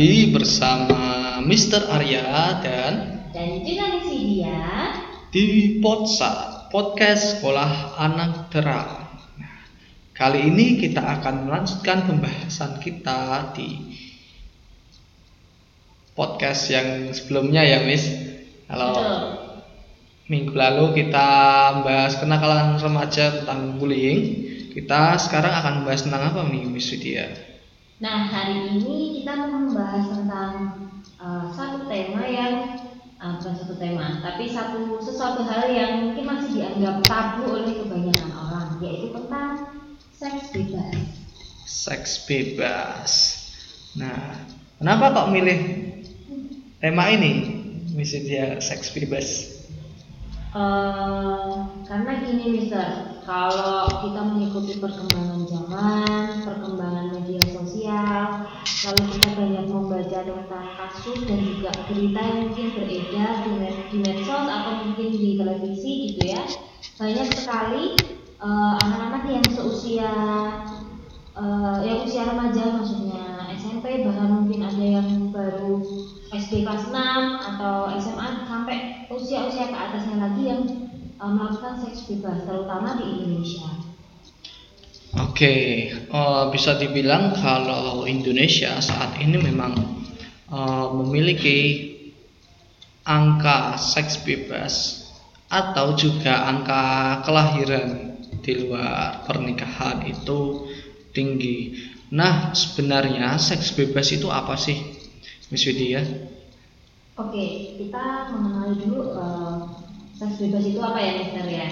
lagi bersama Mr. Arya dan dan juga Miss Widya di Potsa Podcast Sekolah Anak Terang. Nah, kali ini kita akan melanjutkan pembahasan kita di podcast yang sebelumnya ya, Miss. Halo. Betul. Minggu lalu kita bahas kenakalan remaja tentang bullying. Kita sekarang akan membahas tentang apa nih, Miss Widya? Nah hari ini kita mau membahas tentang uh, satu tema yang uh, bukan satu tema, tapi satu sesuatu hal yang mungkin masih dianggap tabu oleh kebanyakan orang, yaitu tentang seks bebas. Seks bebas. Nah, kenapa kok milih tema ini, Miss Widya, seks bebas? Eh, karena gini Mister, kalau kita mengikuti perkembangan zaman, perkembangan media sosial, lalu kita banyak membaca tentang kasus dan juga berita yang mungkin beredar di, med- di medsos atau mungkin di televisi gitu ya, banyak sekali eh, anak-anak yang seusia eh, yang usia remaja maksudnya SMP bahkan mungkin ada yang baru SD kelas 6 atau SMA sampai usia-usia ke atasnya lagi yang eh, melakukan seks bebas terutama di Indonesia. Oke, eh, bisa dibilang kalau Indonesia saat ini memang eh, memiliki angka seks bebas atau juga angka kelahiran di luar pernikahan itu tinggi. Nah, sebenarnya seks bebas itu apa sih, Miss Widya? Oke, kita mengenali dulu eh, seks bebas itu apa ya Mister ya.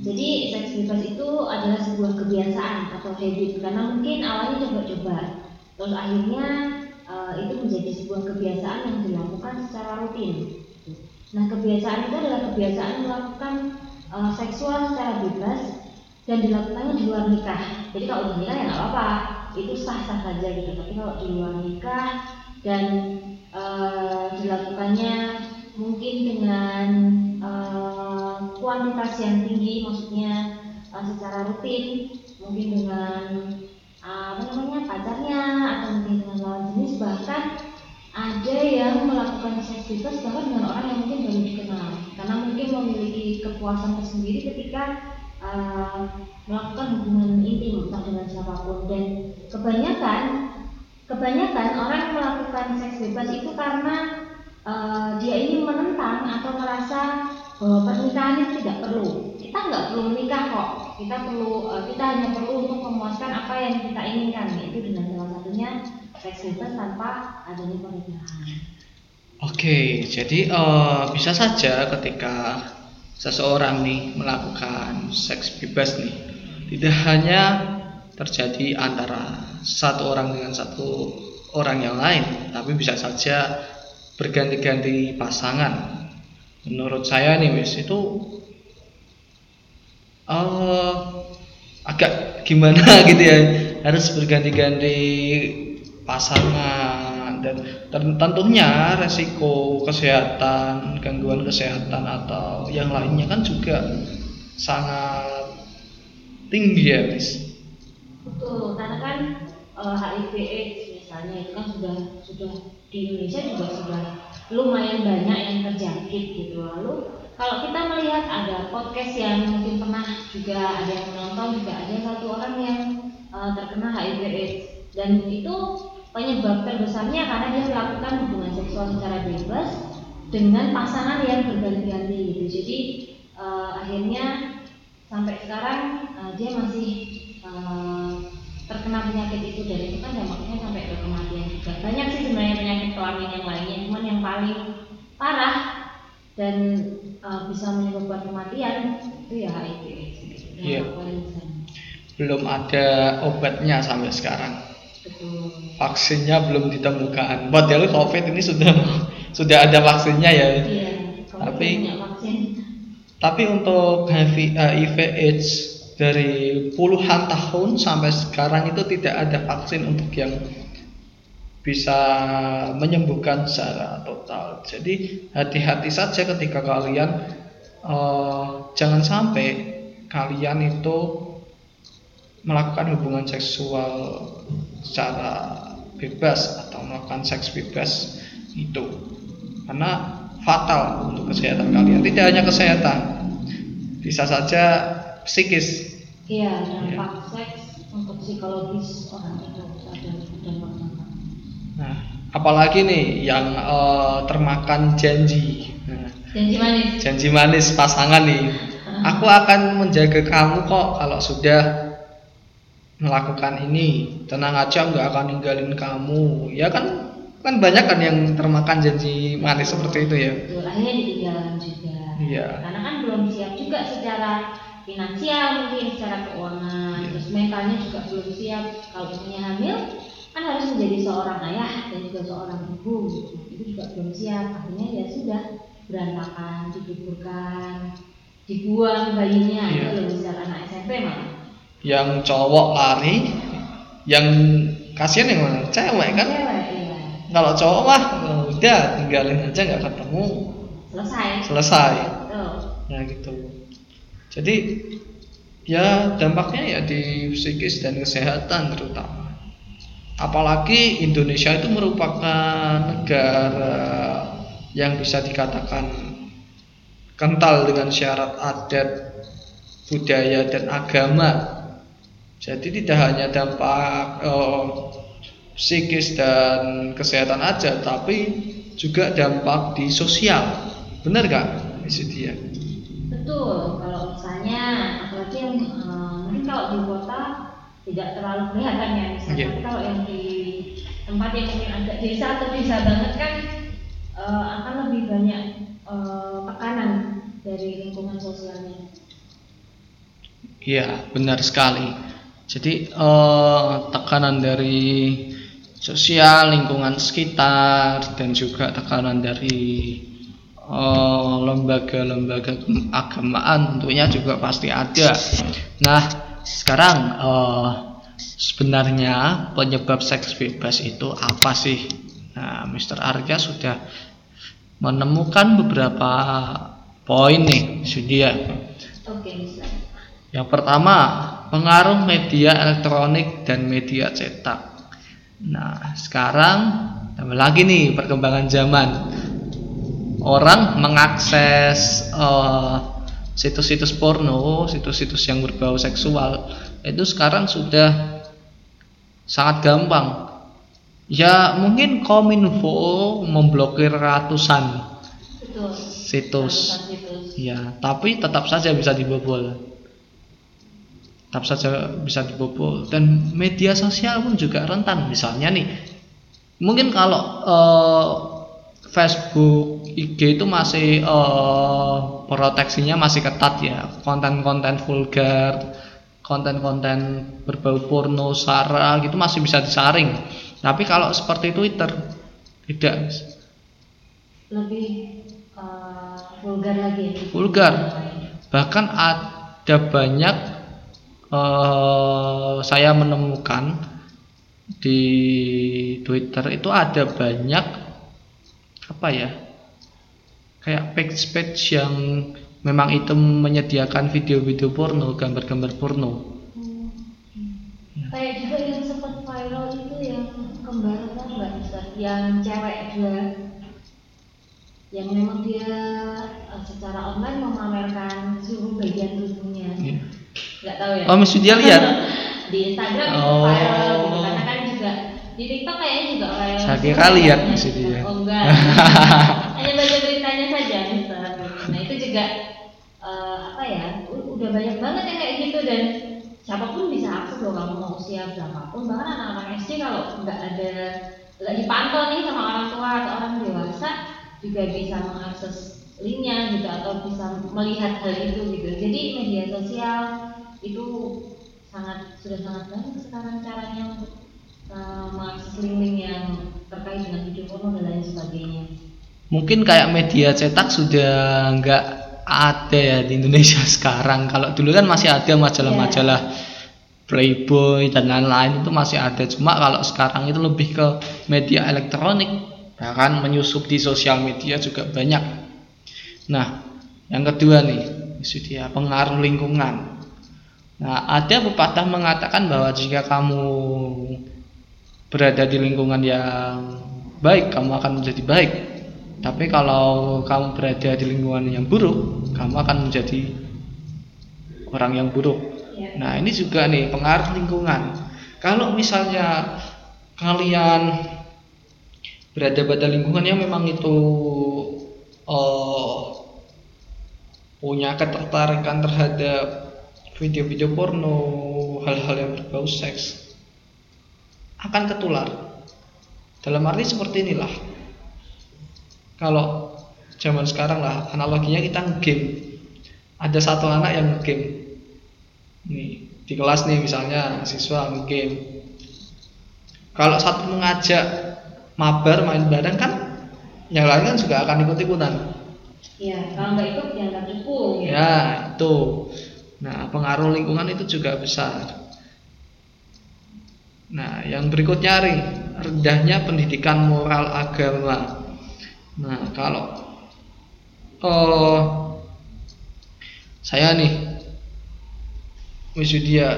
Jadi seks bebas itu adalah sebuah kebiasaan atau habit karena mungkin awalnya coba-coba, terus akhirnya eh, itu menjadi sebuah kebiasaan yang dilakukan secara rutin. Nah kebiasaan itu adalah kebiasaan melakukan eh, seksual secara bebas dan dilakukannya di luar nikah. Jadi kalau di nikah ya nggak apa-apa, itu sah-sah saja gitu. Tapi kalau di luar nikah dan eh, dilakukannya mungkin dengan kuantitas yang tinggi, maksudnya eh, secara rutin, mungkin dengan eh, apa namanya pacarnya atau mungkin dengan lawan jenis bahkan ada yang melakukan seks bebas bahkan dengan orang yang mungkin baru dikenal. Karena mungkin memiliki kepuasan tersendiri ketika uh, melakukan hubungan intim entah dengan siapa pun. Dan kebanyakan kebanyakan orang melakukan seks bebas itu karena uh, dia ini menentang atau merasa bahwa pernikahan itu tidak perlu. Kita nggak perlu menikah kok. Kita perlu uh, kita hanya perlu untuk memuaskan apa yang kita inginkan. Yaitu dengan salah satunya seks bebas tanpa adanya pernikahan. Oke, jadi eh, bisa saja ketika seseorang nih melakukan seks bebas nih, tidak hanya terjadi antara satu orang dengan satu orang yang lain, tapi bisa saja berganti-ganti pasangan. Menurut saya nih, Wis, itu eh agak gimana gitu ya, harus berganti-ganti pasangan dan ten- tentunya resiko kesehatan, gangguan kesehatan atau yang lainnya kan juga sangat tinggi ya, Miss. Betul, karena kan eh, HIV AIDS misalnya itu kan sudah sudah di Indonesia juga sudah lumayan banyak yang terjangkit gitu. Lalu kalau kita melihat ada podcast yang mungkin pernah juga ada yang menonton juga ada satu orang yang eh, terkena HIV AIDS dan itu penyebab terbesarnya karena dia melakukan hubungan seksual secara bebas dengan pasangan yang berganti-ganti gitu. Jadi eh, akhirnya sampai sekarang eh, dia masih eh, terkena penyakit itu dan itu kan dampaknya sampai ke kematian juga banyak sih sebenarnya penyakit kelamin yang lainnya cuman yang paling parah dan eh, bisa menyebabkan kematian itu ya HIV gitu. Yang Iya. Belum ada obatnya sampai sekarang. betul Vaksinnya belum ditemukan. Padahal COVID ini sudah sudah ada vaksinnya ya. iya Tapi- vaksin Tapi untuk HIV, HIV AIDS dari puluhan tahun sampai sekarang itu tidak ada vaksin untuk yang bisa menyembuhkan secara total. Jadi hati-hati saja ketika kalian eh, jangan sampai kalian itu melakukan hubungan seksual secara bebas atau melakukan seks bebas itu. Karena fatal untuk kesehatan kalian. Tidak hanya kesehatan. Bisa saja psikis. Iya dampak ya. seks untuk psikologis orang itu ada dampak nah apalagi nih yang uh, termakan janji. Nah, janji manis. janji manis pasangan nih. Aku akan menjaga kamu kok kalau sudah melakukan ini. Tenang aja nggak akan ninggalin kamu. Ya kan kan banyak kan yang termakan janji manis seperti itu ya. Betul, akhirnya ditinggalkan juga. Iya. Karena kan belum siap juga secara finansial mungkin secara keuangan. Iya. terus mentalnya juga belum siap. Kalau punya hamil kan harus menjadi seorang ayah dan juga seorang ibu itu juga belum siap. Akhirnya ya sudah berantakan dikuburkan dibuang bayinya. Iya. itu loh misal anak SMP malah. Yang cowok lari yang kasihan yang mana? Cewek kan? Cewek kalau cowok mah udah tinggalin aja nggak ketemu. Selesai. Selesai. Nah gitu jadi ya dampaknya ya di psikis dan kesehatan terutama. Apalagi Indonesia itu merupakan negara yang bisa dikatakan kental dengan syarat adat budaya dan agama. Jadi tidak hanya dampak oh, psikis dan kesehatan aja tapi juga dampak di sosial. Benar gak itu dia betul kalau misalnya apalagi yang um, mungkin kalau di kota tidak terlalu kelihatan ya misalnya yeah. tapi kalau yang di tempat yang mungkin agak desa atau desa banget kan uh, akan lebih banyak uh, tekanan dari lingkungan sosialnya iya benar sekali jadi uh, tekanan dari sosial, lingkungan sekitar, dan juga tekanan dari eh, lembaga-lembaga uh, agamaan tentunya juga pasti ada. Nah, sekarang uh, sebenarnya penyebab seks bebas itu apa sih? Nah, Mr. Arga sudah menemukan beberapa poin nih, sudah. Oke, Yang pertama, pengaruh media elektronik dan media cetak. Nah, sekarang tambah lagi nih perkembangan zaman. Orang mengakses eh, situs-situs porno, situs-situs yang berbau seksual itu sekarang sudah sangat gampang. Ya mungkin Kominfo memblokir ratusan situs. Ya, tapi tetap saja bisa dibobol. Tetap saja bisa dibobol. Dan media sosial pun juga rentan. Misalnya nih mungkin kalau uh, Facebook IG itu masih uh, proteksinya masih ketat ya. Konten-konten vulgar konten-konten berbau porno sara gitu masih bisa disaring. Tapi kalau seperti Twitter tidak. Lebih uh, vulgar lagi vulgar. Bahkan ada banyak uh, saya menemukan di Twitter itu ada banyak apa ya kayak page-page yang memang itu menyediakan video-video porno, gambar-gambar porno. Hmm. Kayak juga yang sempat viral itu yang kembar enggak Ustaz? Yang cewek juga yang memang dia uh, secara online memamerkan seluruh bagian tubuhnya. Yeah nggak tahu ya oh mesti dia lihat di Instagram oh. viral gitu karena kan juga di TikTok kayaknya juga viral saya kira lihat dia oh enggak hanya baca beritanya saja Mister nah itu juga uh, apa ya udah banyak banget yang kayak gitu dan siapa pun bisa akses loh kamu mau usia berapapun bahkan anak-anak SD kalau nggak ada nggak dipantau nih sama orang tua atau orang dewasa juga bisa mengakses linknya gitu atau bisa melihat hal itu gitu jadi media sosial itu sangat sudah sangat banyak sekarang caranya untuk uh, mengakses link-link yang terkait dengan video porno dan lain sebagainya. Mungkin kayak media cetak sudah nggak ada ya di Indonesia sekarang. Kalau dulu kan masih ada majalah-majalah yeah. Playboy dan lain-lain itu masih ada. Cuma kalau sekarang itu lebih ke media elektronik, bahkan menyusup di sosial media juga banyak. Nah, yang kedua nih, itu dia pengaruh lingkungan Nah, ada pepatah mengatakan bahwa jika kamu berada di lingkungan yang baik, kamu akan menjadi baik. Tapi kalau kamu berada di lingkungan yang buruk, kamu akan menjadi orang yang buruk. Ya. Nah, ini juga nih pengaruh lingkungan. Kalau misalnya kalian berada pada lingkungan yang memang itu uh, punya ketertarikan terhadap video-video porno, hal-hal yang berbau seks akan ketular. Dalam arti seperti inilah. Kalau zaman sekarang lah analoginya kita game. Ada satu anak yang game. Nih, di kelas nih misalnya siswa game. Kalau satu mengajak mabar main bareng kan yang lain kan juga akan ikut-ikutan. Iya, kalau nggak ikut dianggap cupu. Gitu. Ya, itu. Nah, pengaruh lingkungan itu juga besar. Nah, yang berikutnya ring, rendahnya pendidikan moral agama. Nah, kalau oh saya nih dia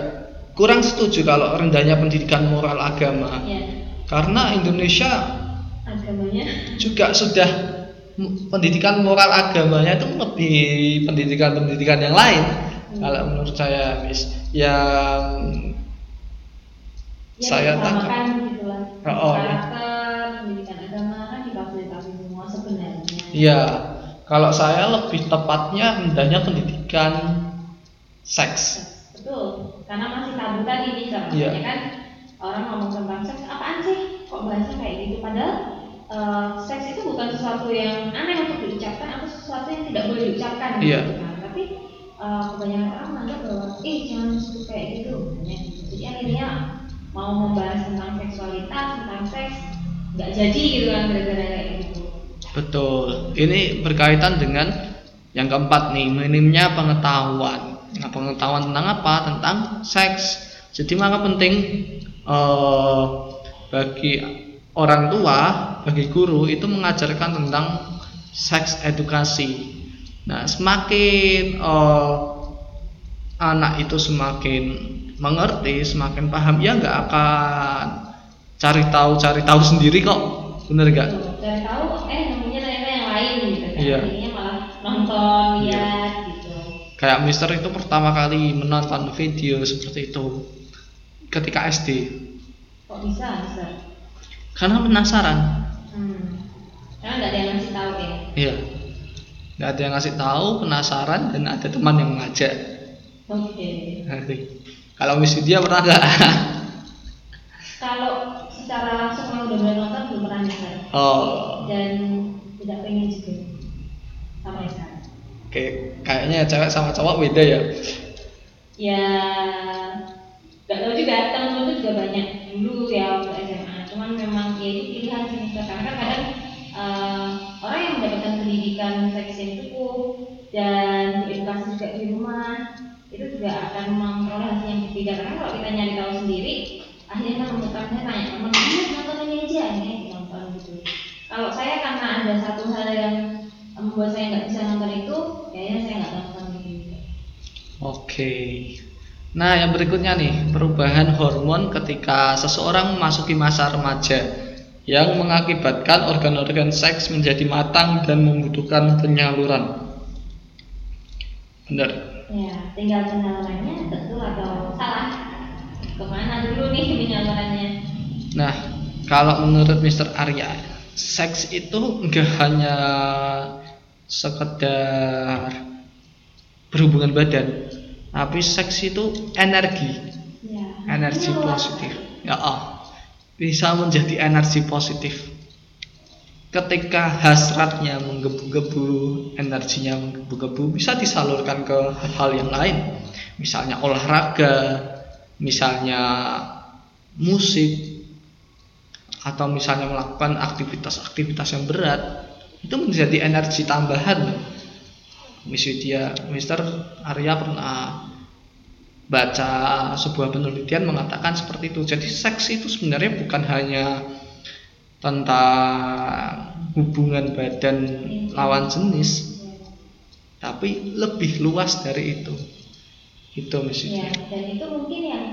kurang setuju kalau rendahnya pendidikan moral agama. Ya. Karena Indonesia agamanya juga sudah pendidikan moral agamanya itu lebih pendidikan-pendidikan yang lain hmm. kalau menurut saya mis yang ya, saya tangkap gitu lah. oh, karakter pendidikan agama kan semua sebenarnya iya kalau saya lebih tepatnya hendaknya pendidikan seks betul. Karena masih tabu tadi nih sama yeah. kan orang ngomong tentang seks apaan sih? Kok bahasa kayak gitu? Padahal uh, seks itu bukan sesuatu yang aneh untuk diucapkan atau sesuatu yang tidak boleh diucapkan yeah. gitu kan tapi uh, kebanyakan orang menganggap bahwa eh jangan sebut kayak gitu gitu jadi akhirnya mau membahas tentang seksualitas tentang seks nggak jadi gitu kan gara-gara kayak gitu. Betul. Ini berkaitan dengan yang keempat nih minimnya pengetahuan nah pengetahuan tentang apa tentang seks jadi maka penting uh, bagi orang tua bagi guru itu mengajarkan tentang seks edukasi Nah, semakin uh, anak itu semakin mengerti, semakin paham, ya nggak akan cari tahu cari tahu sendiri kok, bener gak? Cari tahu, eh namanya ternyata yang lain gitu kan? Iya. Akhirnya malah nonton, iya. Kayak Mister itu pertama kali menonton video seperti itu ketika SD. Kok bisa, bisa? Karena penasaran. Hmm. Karena nggak ada yang ngasih tahu ya. Iya nggak ada yang ngasih tahu penasaran dan ada teman yang mengajak oke okay. kalau Miss Widya pernah nggak kalau secara langsung kalau udah nonton belum pernah nih oh dan tidak pengen juga sampai sekarang oke kayaknya cewek sama cowok beda ya. Ya nggak tahu juga teman-teman juga banyak dulu ya waktu SMA cuman memang ya itu pilihan sih karena kadang uh, orang yang mendapatkan pendidikan seks yang cukup dan edukasi juga di rumah itu juga akan memperoleh hasil yang berbeda karena kalau kita nyari tahu sendiri akhirnya kan menemukannya tanya teman iya nonton ini aja ini gitu. Kalau saya karena ada satu hal yang membuat saya nggak bisa nonton itu kayaknya saya nggak nonton gitu oke Nah, yang berikutnya nih, perubahan hormon ketika seseorang memasuki masa remaja yang mengakibatkan organ-organ seks menjadi matang dan membutuhkan penyaluran. Benar. Ya, tinggal penyalurannya betul atau salah. Ke mana dulu nih penyalurannya? Nah, kalau menurut Mr. Arya, seks itu enggak hanya sekedar berhubungan badan, tapi seks itu energi, ya. energi positif. Ya, oh bisa menjadi energi positif. Ketika hasratnya menggebu-gebu, energinya menggebu-gebu bisa disalurkan ke hal-hal yang lain. Misalnya olahraga, misalnya musik, atau misalnya melakukan aktivitas-aktivitas yang berat, itu menjadi energi tambahan. Misalnya dia, Mister Arya pernah baca sebuah penelitian mengatakan seperti itu. Jadi seks itu sebenarnya bukan hanya tentang hubungan badan lawan jenis, tapi lebih luas dari itu. itu mesti Ya, dan itu mungkin yang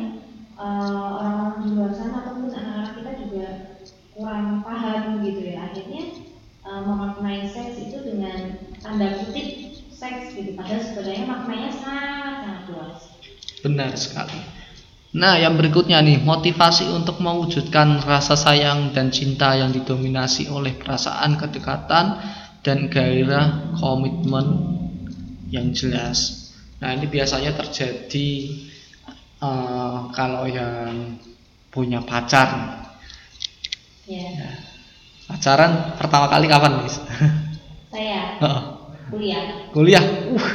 eh, orang-orang di luar sana ataupun anak-anak kita juga kurang paham gitu ya. Akhirnya eh, memaknai seks itu dengan tanda kutip seks gitu. Padahal sebenarnya maknanya sangat sangat luas. benar sekali. Nah yang berikutnya nih motivasi untuk mewujudkan rasa sayang dan cinta yang didominasi oleh perasaan kedekatan dan gairah komitmen yang jelas. Nah ini biasanya terjadi eh, kalau yang punya pacar. Ya, pacaran pertama kali kapan Miss? saya kuliah. kuliah uh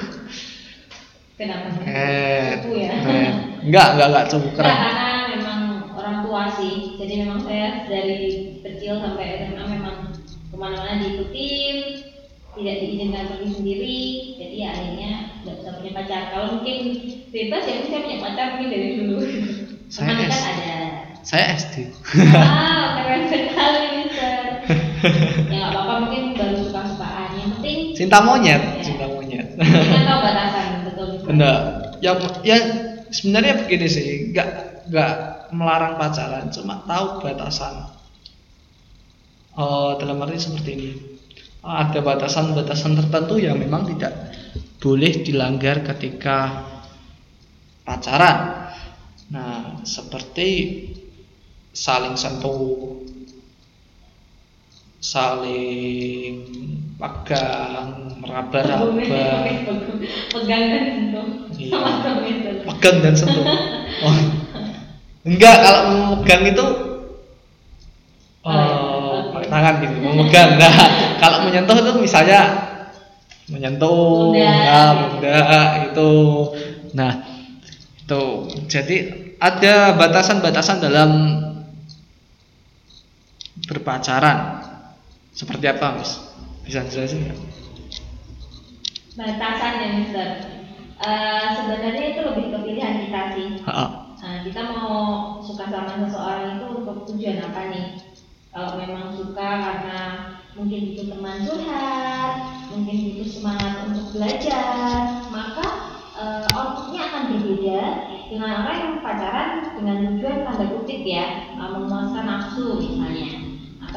Kenapa? eh, ya. eh. enggak enggak enggak cukup keren karena memang orang tua sih. Jadi memang saya dari kecil sampai SMA memang ke mana-mana diikutin, tidak diizinkan pergi sendiri. Jadi ya akhirnya nggak bisa punya pacar. Kalau mungkin bebas ya saya punya pacar mungkin dari dulu. Saya Teman kan S- ada. saya SD Wow, keren sekali Mister. Ya nggak apa-apa mungkin baru suka-sukaan. Yang penting cinta monyet Ya. cinta monyet kita tahu batasan betul. Enggak, yang yang sebenarnya begini sih, enggak enggak melarang pacaran, cuma tahu batasan. Oh, dalam arti seperti ini. Oh, ada batasan-batasan tertentu yang memang tidak boleh dilanggar ketika pacaran. Nah, seperti saling sentuh, saling pegang, meraba-raba, Pegang dan sentuh. Iya. Pegang dan sentuh. Oh. Enggak, kalau memegang itu Oh, iya. Oke. pakai tangan gitu, memegang. Nah, kalau menyentuh itu misalnya menyentuh, Bunda. nah, bunda itu. Nah, itu. Jadi ada batasan-batasan dalam berpacaran. Seperti apa, Mas? Bisa dijelasin nggak? batasan ya Mister. Eh, sebenarnya itu lebih ke pilihan kita sih. Ha-ha. Nah, kita mau suka sama seseorang itu untuk tujuan apa nih? Kalau memang suka karena mungkin butuh teman curhat, mungkin butuh semangat untuk belajar, maka eh, outputnya akan berbeda dengan orang yang pacaran dengan tujuan tanda kutip ya, eh, memuaskan nafsu misalnya,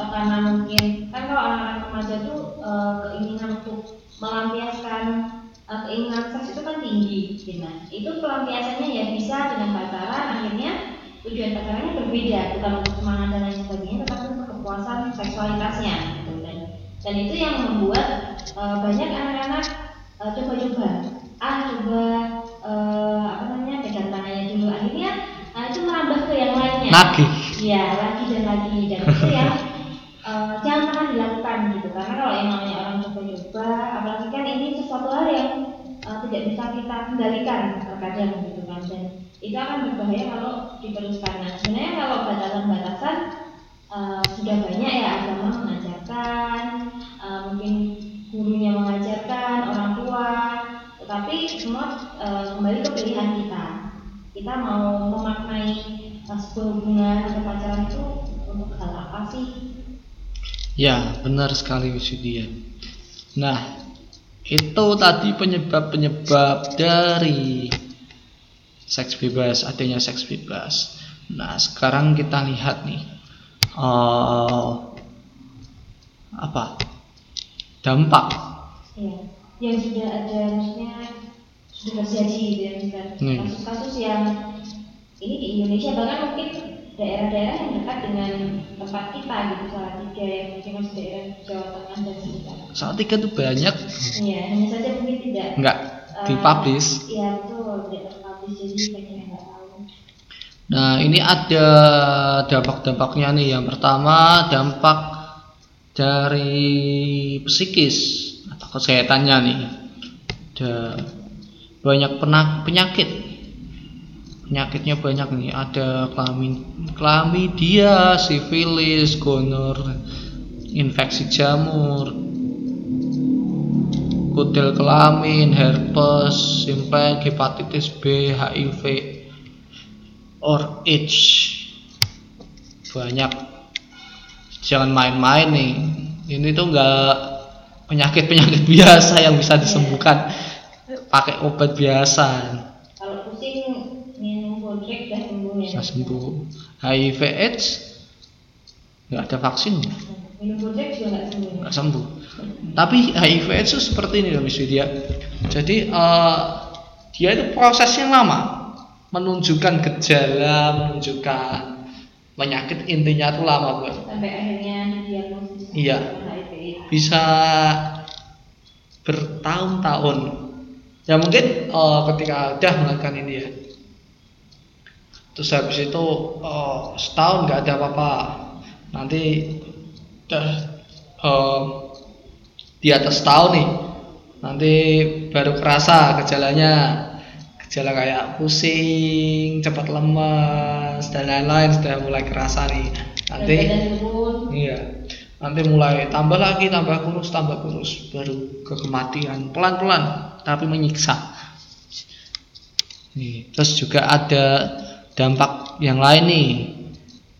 karena mungkin kan kalau anak-anak remaja tuh eh, keinginan untuk melampiaskan eh, keinginan seks itu kan tinggi, gitu. Nah, itu pelampiasannya ya bisa dengan pacaran akhirnya tujuan pacarannya berbeda bukan untuk semangat dan lain sebagainya tetapi untuk kepuasan seksualitasnya gitu. dan dan itu yang membuat eh, banyak anak-anak eh, coba-coba ah coba eh, apa namanya pegang tangannya dulu akhirnya ah, itu merambah ke yang lainnya Nagih. Iya, lagi dan lagi dan itu yang eh, jangan pernah dilakukan gitu karena kalau yang namanya orang coba-coba apalagi kan ini sesuatu hal yang eh, tidak bisa kita kendalikan terkadang gitu kan dan itu akan berbahaya kalau diteruskan. Nah sebenarnya kalau batasan-batasan eh, sudah banyak ya agama mengajarkan, eh, mungkin gurunya mengajarkan, orang tua, tetapi semua eh, kembali ke pilihan kita. Kita mau memaknai sebuah hubungan atau pacaran itu untuk hal apa sih? Ya, benar sekali Wisudia. Nah, itu tadi penyebab-penyebab dari seks bebas, adanya seks bebas. Nah, sekarang kita lihat nih, eh, apa dampak? Ya, yang sudah ada maksudnya sudah terjadi ya Mister. Hmm. Kasus-kasus yang ini di Indonesia bahkan mungkin daerah-daerah yang dekat dengan tempat kita gitu salah tiga yang mungkin masih daerah Jawa Tengah dan sekitar. Saat tiga itu banyak, Iya, hanya saja mungkin tidak nggak eh, dipublish. Iya betul, tidak terpublish jadi banyak yang nggak tahu. Nah, ini ada dampak-dampaknya nih. Yang pertama, dampak dari psikis atau kesehatannya nih. Ada banyak penak- penyakit. Penyakitnya banyak nih. Ada klami- klamidia, sifilis, gonor, infeksi jamur, kutil kelamin, herpes, simpeng, hepatitis B, HIV, or age banyak. Jangan main-main nih. Ini tuh enggak penyakit-penyakit biasa yang bisa disembuhkan. Pakai obat biasa Kalau pusing nggak sembuh. HIV AIDS nggak ada vaksinnya nggak sembuh. Tapi HIV AIDS itu seperti ini loh Miss Widya. Jadi eh, dia itu prosesnya lama. Menunjukkan gejala menunjukkan penyakit intinya itu lama buat sampai akhirnya diagnosis Iya. Bisa bertahun-tahun. Ya mungkin eh, ketika udah melakukan ini ya terus habis itu eh, setahun nggak ada apa-apa. Nanti eh, di atas setahun nih. Nanti baru kerasa gejalanya. Gejala kayak pusing cepat lemas dan lain-lain sudah mulai kerasa nih. Nanti Iya. Nanti mulai tambah lagi, tambah kurus, tambah kurus, baru ke kematian pelan-pelan tapi menyiksa. Nih, terus juga ada dampak yang lain nih.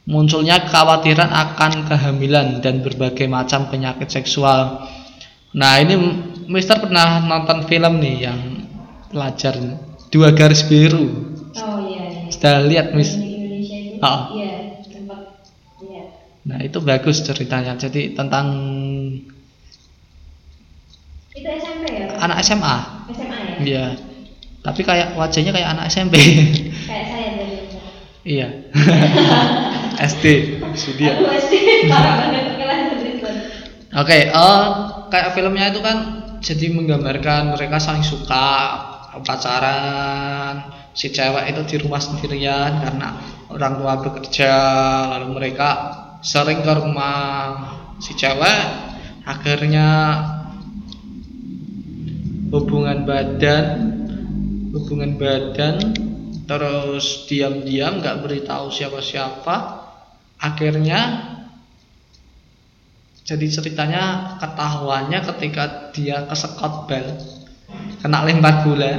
Munculnya kekhawatiran akan kehamilan dan berbagai macam penyakit seksual. Nah, ini Mister pernah nonton film nih yang pelajar dua garis biru. oh iya iya Sudah lihat, Miss? Di Indonesia itu Oh. iya iya Nah, itu bagus ceritanya. Jadi tentang itu SMP ya anak SMA. SMA ya Iya. Tapi kayak wajahnya kayak anak SMP. kayak iya. SD aku SD parah banget. Oke, eh kayak filmnya itu kan jadi menggambarkan mereka saling suka pacaran si cewek itu di rumah sendirian karena orang tua bekerja lalu mereka sering ke rumah si cewek. Akhirnya hubungan badan hubungan badan terus diam-diam nggak beritahu siapa-siapa akhirnya jadi ceritanya ketahuannya ketika dia kesekot bel kena lempar bola.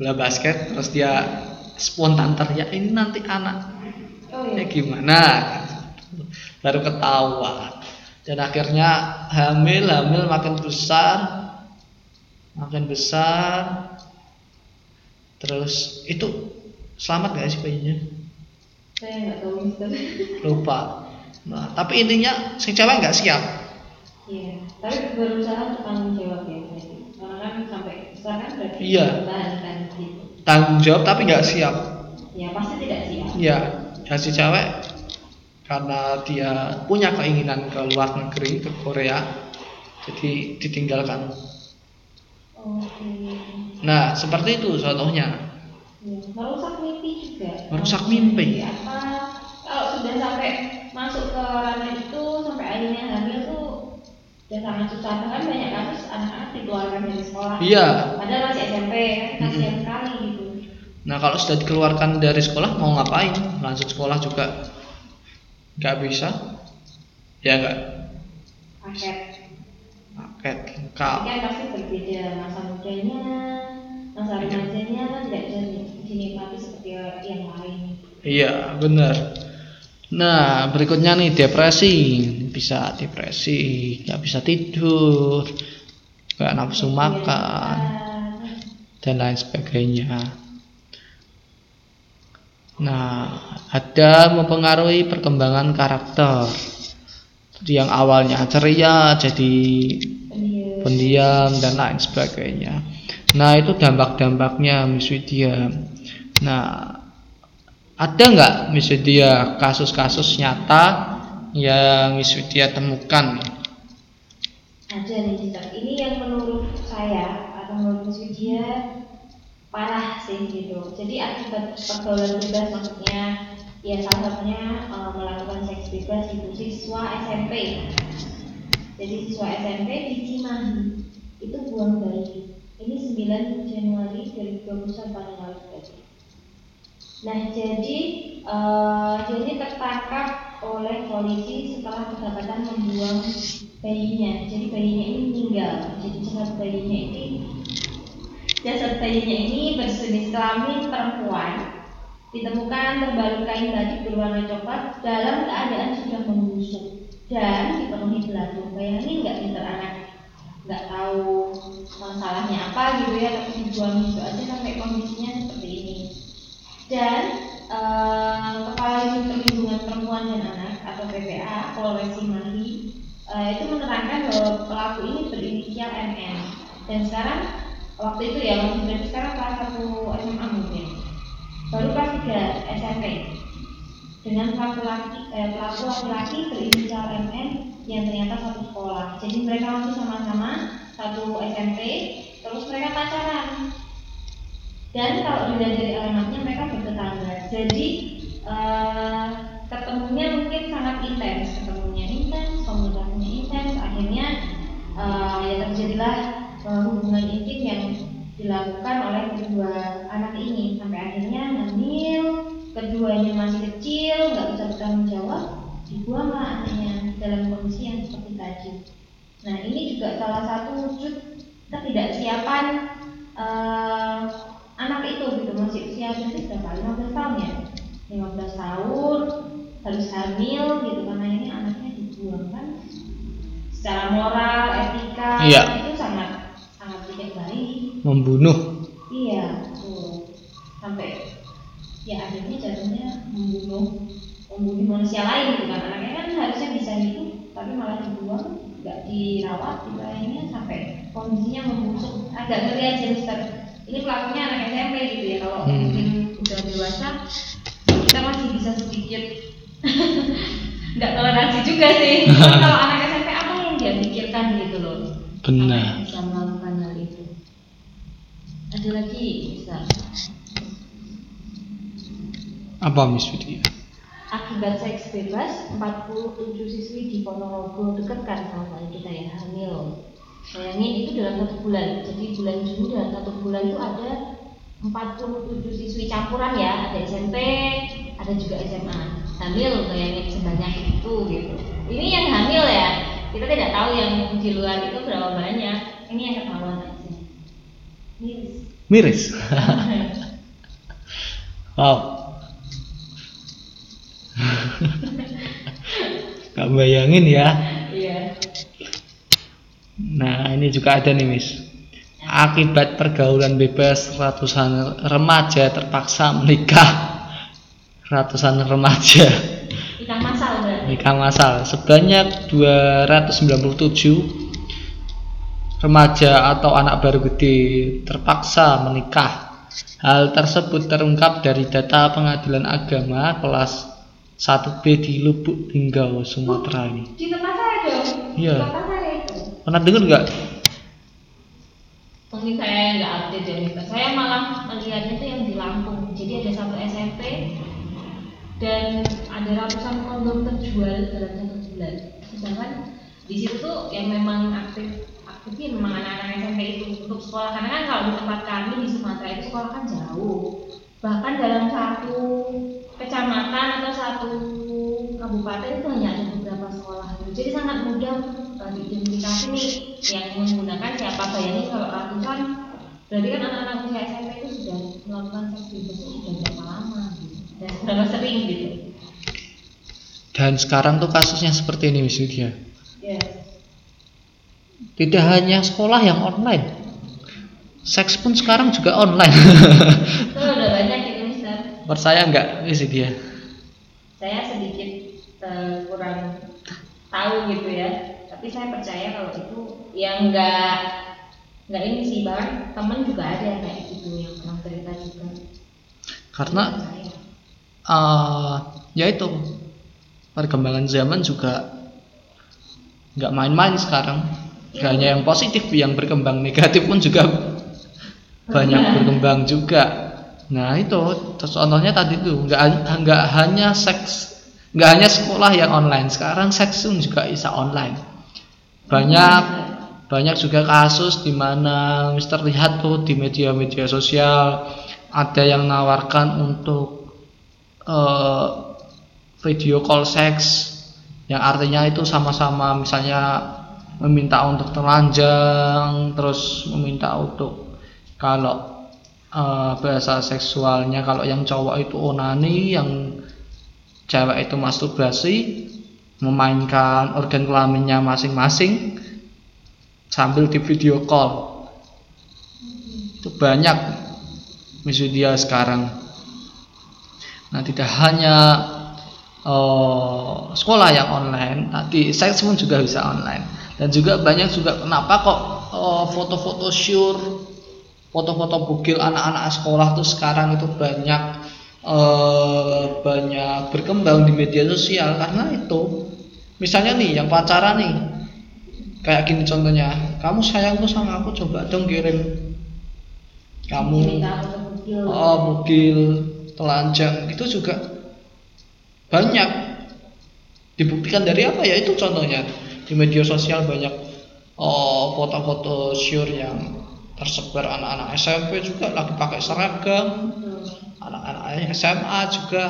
Bola basket terus dia spontan teriak ini nanti anak. Oh ya iya gimana? Baru ketahuan. Dan akhirnya hamil hamil makin besar makin besar terus itu selamat gak sih bayinya saya nggak tahu Mister lupa. Nah tapi intinya si cewek nggak siap? Iya tapi berusaha untuk tanggung jawab ya karena kan sampai besar kan berarti Iya. mempertahankan gitu. Tanggung jawab tapi nggak siap? Ya pasti tidak siap. Ya dan si cewek karena dia punya keinginan ke luar negeri ke Korea jadi ditinggalkan oke nah seperti itu contohnya Ya, merusak mimpi juga. Merusak mimpi. Apa kalau sudah sampai masuk ke ranah itu sampai akhirnya hamil tuh udah sangat susah bahkan banyak kasus anak-anak dikeluarkan dari sekolah. iya Padahal masih SMP kan kasihan sekali gitu. nah kalau sudah dikeluarkan dari sekolah mau ngapain lanjut sekolah juga nggak bisa ya nggak Paket. Tapi lengkap kan pasti berbeda masa mudanya, masa remajanya kan tidak bisa dinikmati seperti yang lain. Iya, benar. Nah, berikutnya nih depresi. Bisa depresi, nggak bisa tidur, nggak nafsu makan, dan lain sebagainya. Nah, ada mempengaruhi perkembangan karakter. Yang awalnya ceria jadi Pendiam. pendiam dan lain sebagainya. Nah itu dampak-dampaknya Miss Widya. Nah ada nggak Miss Widya kasus-kasus nyata yang Miss Widya temukan? Ada nih. Ini yang menurut saya atau menurut Miss Widya parah sih gitu. Jadi akibat pergaulan bebas maksudnya ya salah satunya eh, melakukan seks bebas itu siswa SMP. Jadi siswa SMP di Cimahi itu buang bayi. Ini 9 Januari 2021 tahun lalu. Nah jadi eh, jadi tertangkap oleh polisi setelah kedapatan membuang bayinya. Jadi bayinya ini meninggal. Jadi jasad bayinya ini jasad bayinya ini berjenis kelamin perempuan Ditemukan terbalut kain batik berwarna coklat dalam keadaan sudah membusuk dan dipenuhi belatung. Bayangin nggak pinter anak? Nggak tahu masalahnya apa gitu ya tapi dibuang gitu aja sampai kondisinya seperti ini. Dan eh, kepala ibu perlindungan perempuan dan anak atau PPA Polres Mandi eh, itu menerangkan bahwa pelaku ini berinisial MN dan sekarang waktu itu ya masih sekarang kelas satu SMA mungkin. Baru kelas 3 SMP dengan pelaku laki eh, pelaku laki-laki berinisial MN yang ternyata satu sekolah. Jadi mereka masih sama-sama satu SMP terus mereka pacaran. Dan kalau dilihat dari alamatnya mereka bertetangga. Jadi uh, ketemunya mungkin sangat intens. Ketemunya intens komunikasinya intens. Akhirnya uh, ya terjadilah uh, hubungan intim yang dilakukan oleh kedua anak ini keduanya masih kecil nggak bisa bertanggung jawab dibuanglah anaknya dalam kondisi yang seperti tadi. Nah ini juga salah satu wujud ketidaksiapan uh, anak itu gitu. Masih usia berarti berapa? 15 tahun ya? 15 tahun harus hamil gitu karena ini anaknya dibuang kan. Secara moral etika iya. itu sangat sangat tidak baik. Membunuh. Iya tuh sampai ya akhirnya jatuhnya membunuh membunuh manusia lain gitu kan. Anaknya kan harusnya bisa hidup tapi malah dibuang nggak dirawat gitu akhirnya sampai kondisinya membusuk. Agak ngeri aja Mister. Ini pelakunya anak SMP gitu ya kalau hmm. mungkin udah dewasa kita masih bisa sedikit nggak toleransi juga sih. Kalau anak SMP apa yang dia pikirkan gitu loh? Benar. bisa melakukan hal itu ada lagi bisa apa Miss Widya? Akibat seks bebas, 47 siswi di Ponorogo dekat kan sama kita ya hamil Bayangin itu dalam satu bulan. Jadi bulan Juni dalam satu bulan itu ada 47 siswi campuran ya, ada SMP, ada juga SMA. Hamil bayangin sebanyak itu gitu. Ini yang hamil ya. Kita tidak tahu yang di luar itu berapa banyak. Ini yang ketahuan aja. Miris. Miris. wow. Gak bayangin ya. Iya. Nah, ini juga ada nih, Miss. Akibat pergaulan bebas, ratusan remaja terpaksa menikah. Ratusan remaja. Nikah masal berarti. Nikah masal. Sebanyak 297 remaja atau anak baru gede terpaksa menikah. Hal tersebut terungkap dari data Pengadilan Agama kelas 1B di Lubuk Linggau, Sumatera ini. Di tempat saya dong. Iya. Pernah dengar nggak? Mungkin saya nggak update ya Mika. Saya malah melihatnya itu yang di Lampung. Jadi ada satu SMP dan ada ratusan kondom terjual dalam satu bulan. Sedangkan di situ tuh yang memang aktif aktifnya memang anak-anak SMP itu untuk sekolah karena kan kalau di tempat kami di Sumatera itu sekolah kan jauh bahkan dalam satu kecamatan atau satu kabupaten itu hanya ada beberapa sekolah jadi sangat mudah diidentifikasi nih yang menggunakan siapa bayangin kalau ratusan. Berarti kan anak-anak usia SMP itu sudah melakukan seks bebas itu sudah berapa lama gitu. dan seberapa sering gitu. Dan sekarang tuh kasusnya seperti ini Miss Widya. Yeah. tidak hanya sekolah yang online. Seks pun sekarang juga online itu udah banyak itu Mister percaya nggak? Miss Widya saya sedikit uh, kurang tahu gitu ya. Tapi saya percaya kalau itu yang enggak enggak ini sih bang temen juga ada yang kayak gitu yang pernah cerita juga. Karena uh, ya itu perkembangan zaman juga nggak main-main sekarang. Ya. hanya yang positif yang berkembang negatif pun juga banyak berkembang juga nah itu. Contohnya tadi tuh nggak nggak hanya seks nggak hanya sekolah yang online. Sekarang seks pun juga bisa online. Banyak banyak juga kasus di mana Mister lihat tuh di media-media sosial ada yang menawarkan untuk uh, video call seks yang artinya itu sama-sama misalnya meminta untuk telanjang terus meminta untuk kalau uh, bahasa seksualnya kalau yang cowok itu onani yang cewek itu masturbasi memainkan organ kelaminnya masing-masing sambil di video call itu banyak media sekarang nah tidak hanya uh, sekolah yang online, tadi saya pun juga bisa online. Dan juga banyak juga kenapa kok uh, foto-foto sure, foto-foto bugil anak-anak sekolah tuh sekarang itu banyak uh, banyak berkembang di media sosial. Karena itu misalnya nih yang pacaran nih kayak gini contohnya kamu sayang tuh sama aku coba dong kirim. Kamu oh bugil telanjang itu juga banyak. Dibuktikan dari apa ya? Itu contohnya. Di media sosial banyak oh, foto-foto sure yang tersebar anak-anak SMP juga lagi pakai seragam. Anak-anak SMA juga.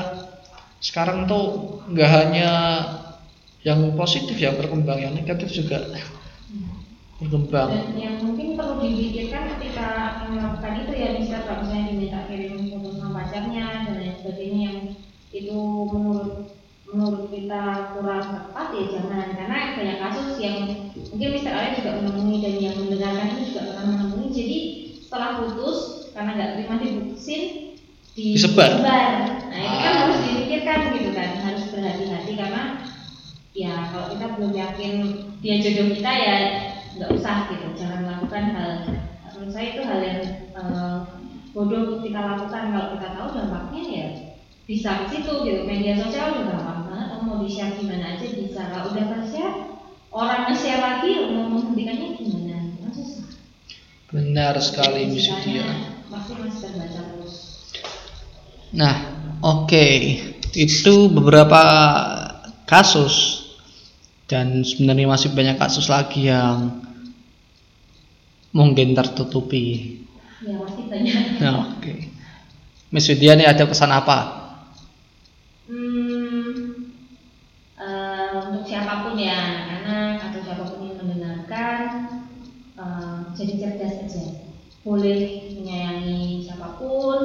Sekarang tuh nggak hanya yang positif yang berkembang yang negatif juga berkembang. Dan yang mungkin perlu dipikirkan ketika melakukan itu ya bisa kalau misalnya diminta kirim foto sama pacarnya dan lain sebagainya yang itu menurut menurut kita kurang tepat ya jangan. Karena banyak kasus yang mungkin Ale juga menemui dan yang mendengarkan itu juga pernah menemui jadi setelah putus karena nggak terima diputusin di disebar. Nah ini kan ah. harus dipikirkan gitu kan harus berhati-hati karena ya kalau kita belum yakin dia jodoh kita ya nggak usah gitu jangan melakukan hal menurut saya itu hal yang uh, bodoh kita lakukan. Kalau kita tahu dampaknya ya bisa ke situ gitu. Media sosial juga gampang banget kamu mau di share gimana aja bisa. Kalau udah ke share orang nge-share lagi mau menghentikannya gimana benar sekali Miss dia nah oke. Okay. itu beberapa kasus. Dan sebenarnya masih banyak kasus lagi yang mungkin tertutupi. Ya masih banyak. Nah, oke. Okay. Miss Widya ini ada pesan apa boleh menyayangi siapa pun,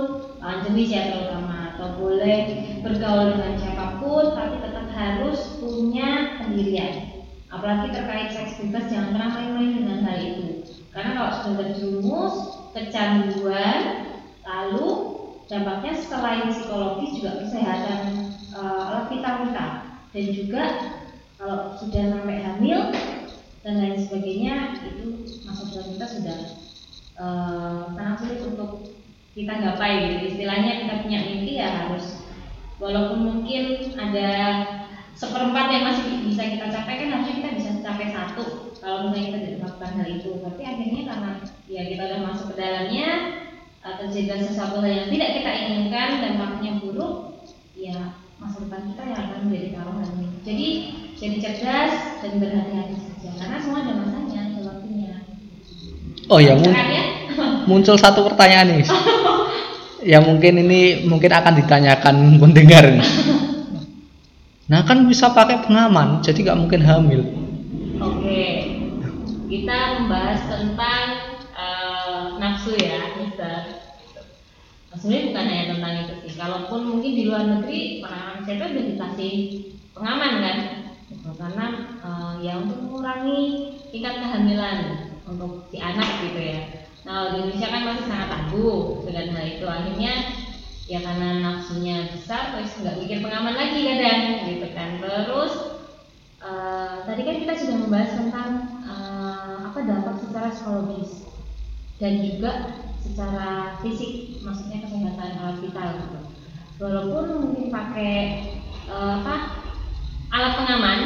lawan jenis ya terutama, atau boleh bergaul dengan siapa pun, tapi tetap harus punya pendirian. Apalagi terkait seks bebas, jangan pernah main-main dengan hal itu. Karena kalau sudah terjerumus, kecanduan, lalu dampaknya selain psikologis juga kesehatan uh, alat kita dan juga kalau sudah sampai hamil dan lain sebagainya itu masa kita sudah uh, sangat sulit untuk kita gapai gitu. Istilahnya kita punya mimpi ya harus walaupun mungkin ada seperempat yang masih bisa kita capai kan harusnya kita bisa capai satu. Kalau misalnya kita tidak melakukan hal itu tapi akhirnya karena ya kita udah masuk ke dalamnya uh, terjadi sesuatu hal yang tidak kita inginkan dan dampaknya buruk ya masa depan kita yang akan menjadi taruhan jadi jadi cerdas dan berhati-hati saja. Karena semua ada masanya Oh ya, mun muncul satu pertanyaan nih. ya mungkin ini mungkin akan ditanyakan pendengar. Nah kan bisa pakai pengaman, jadi nggak mungkin hamil. Oke, kita membahas tentang uh, nafsu ya, Mister. Sebenarnya bukan hanya tentang itu sih. Kalaupun mungkin di luar negeri orang saya udah dikasih pengaman kan, karena uh, ya untuk mengurangi tingkat kehamilan untuk si anak gitu ya. Nah di Indonesia kan masih sangat tabu dengan hal itu. Akhirnya ya karena nafsunya besar terus nggak mikir pengaman lagi kadang gitu kan. Terus uh, tadi kan kita sudah membahas tentang uh, apa dampak secara psikologis dan juga secara fisik maksudnya kesehatan alat vital gitu. Walaupun mungkin pakai uh, apa alat pengaman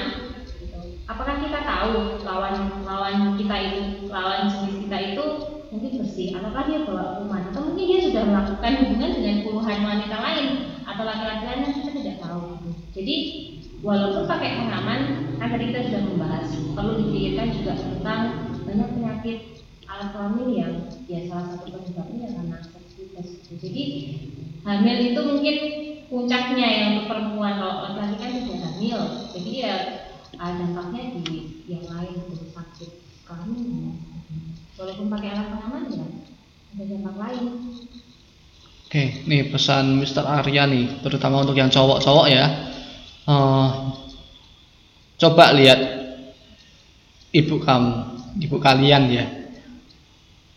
apakah kita tahu lawan lawan kita itu lawan jenis bersih apakah dia bawa kuman? Atau mungkin dia sudah melakukan hubungan dengan puluhan wanita lain atau laki-laki lain yang kita tidak tahu jadi walaupun pakai pengaman kan tadi kita sudah membahas perlu dipikirkan juga tentang banyak penyakit alat kelamin yang ya salah satu penyebabnya karena seks jadi hamil itu mungkin puncaknya yang untuk perempuan. Kalau laki-laki kan tidak hamil jadi ya ada dampaknya di yang lain seperti sakit kelamin walaupun pakai alat pengaman ya ada dampak lain Oke, nih pesan Mr. Arya nih, terutama untuk yang cowok-cowok ya. Uh, coba lihat ibu kamu, ibu kalian ya.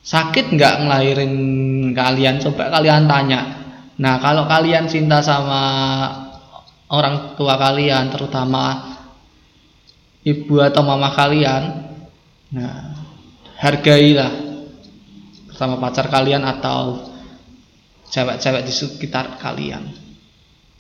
Sakit nggak ngelahirin kalian? Coba kalian tanya. Nah, kalau kalian cinta sama orang tua kalian terutama ibu atau mama kalian nah hargailah sama pacar kalian atau cewek-cewek di sekitar kalian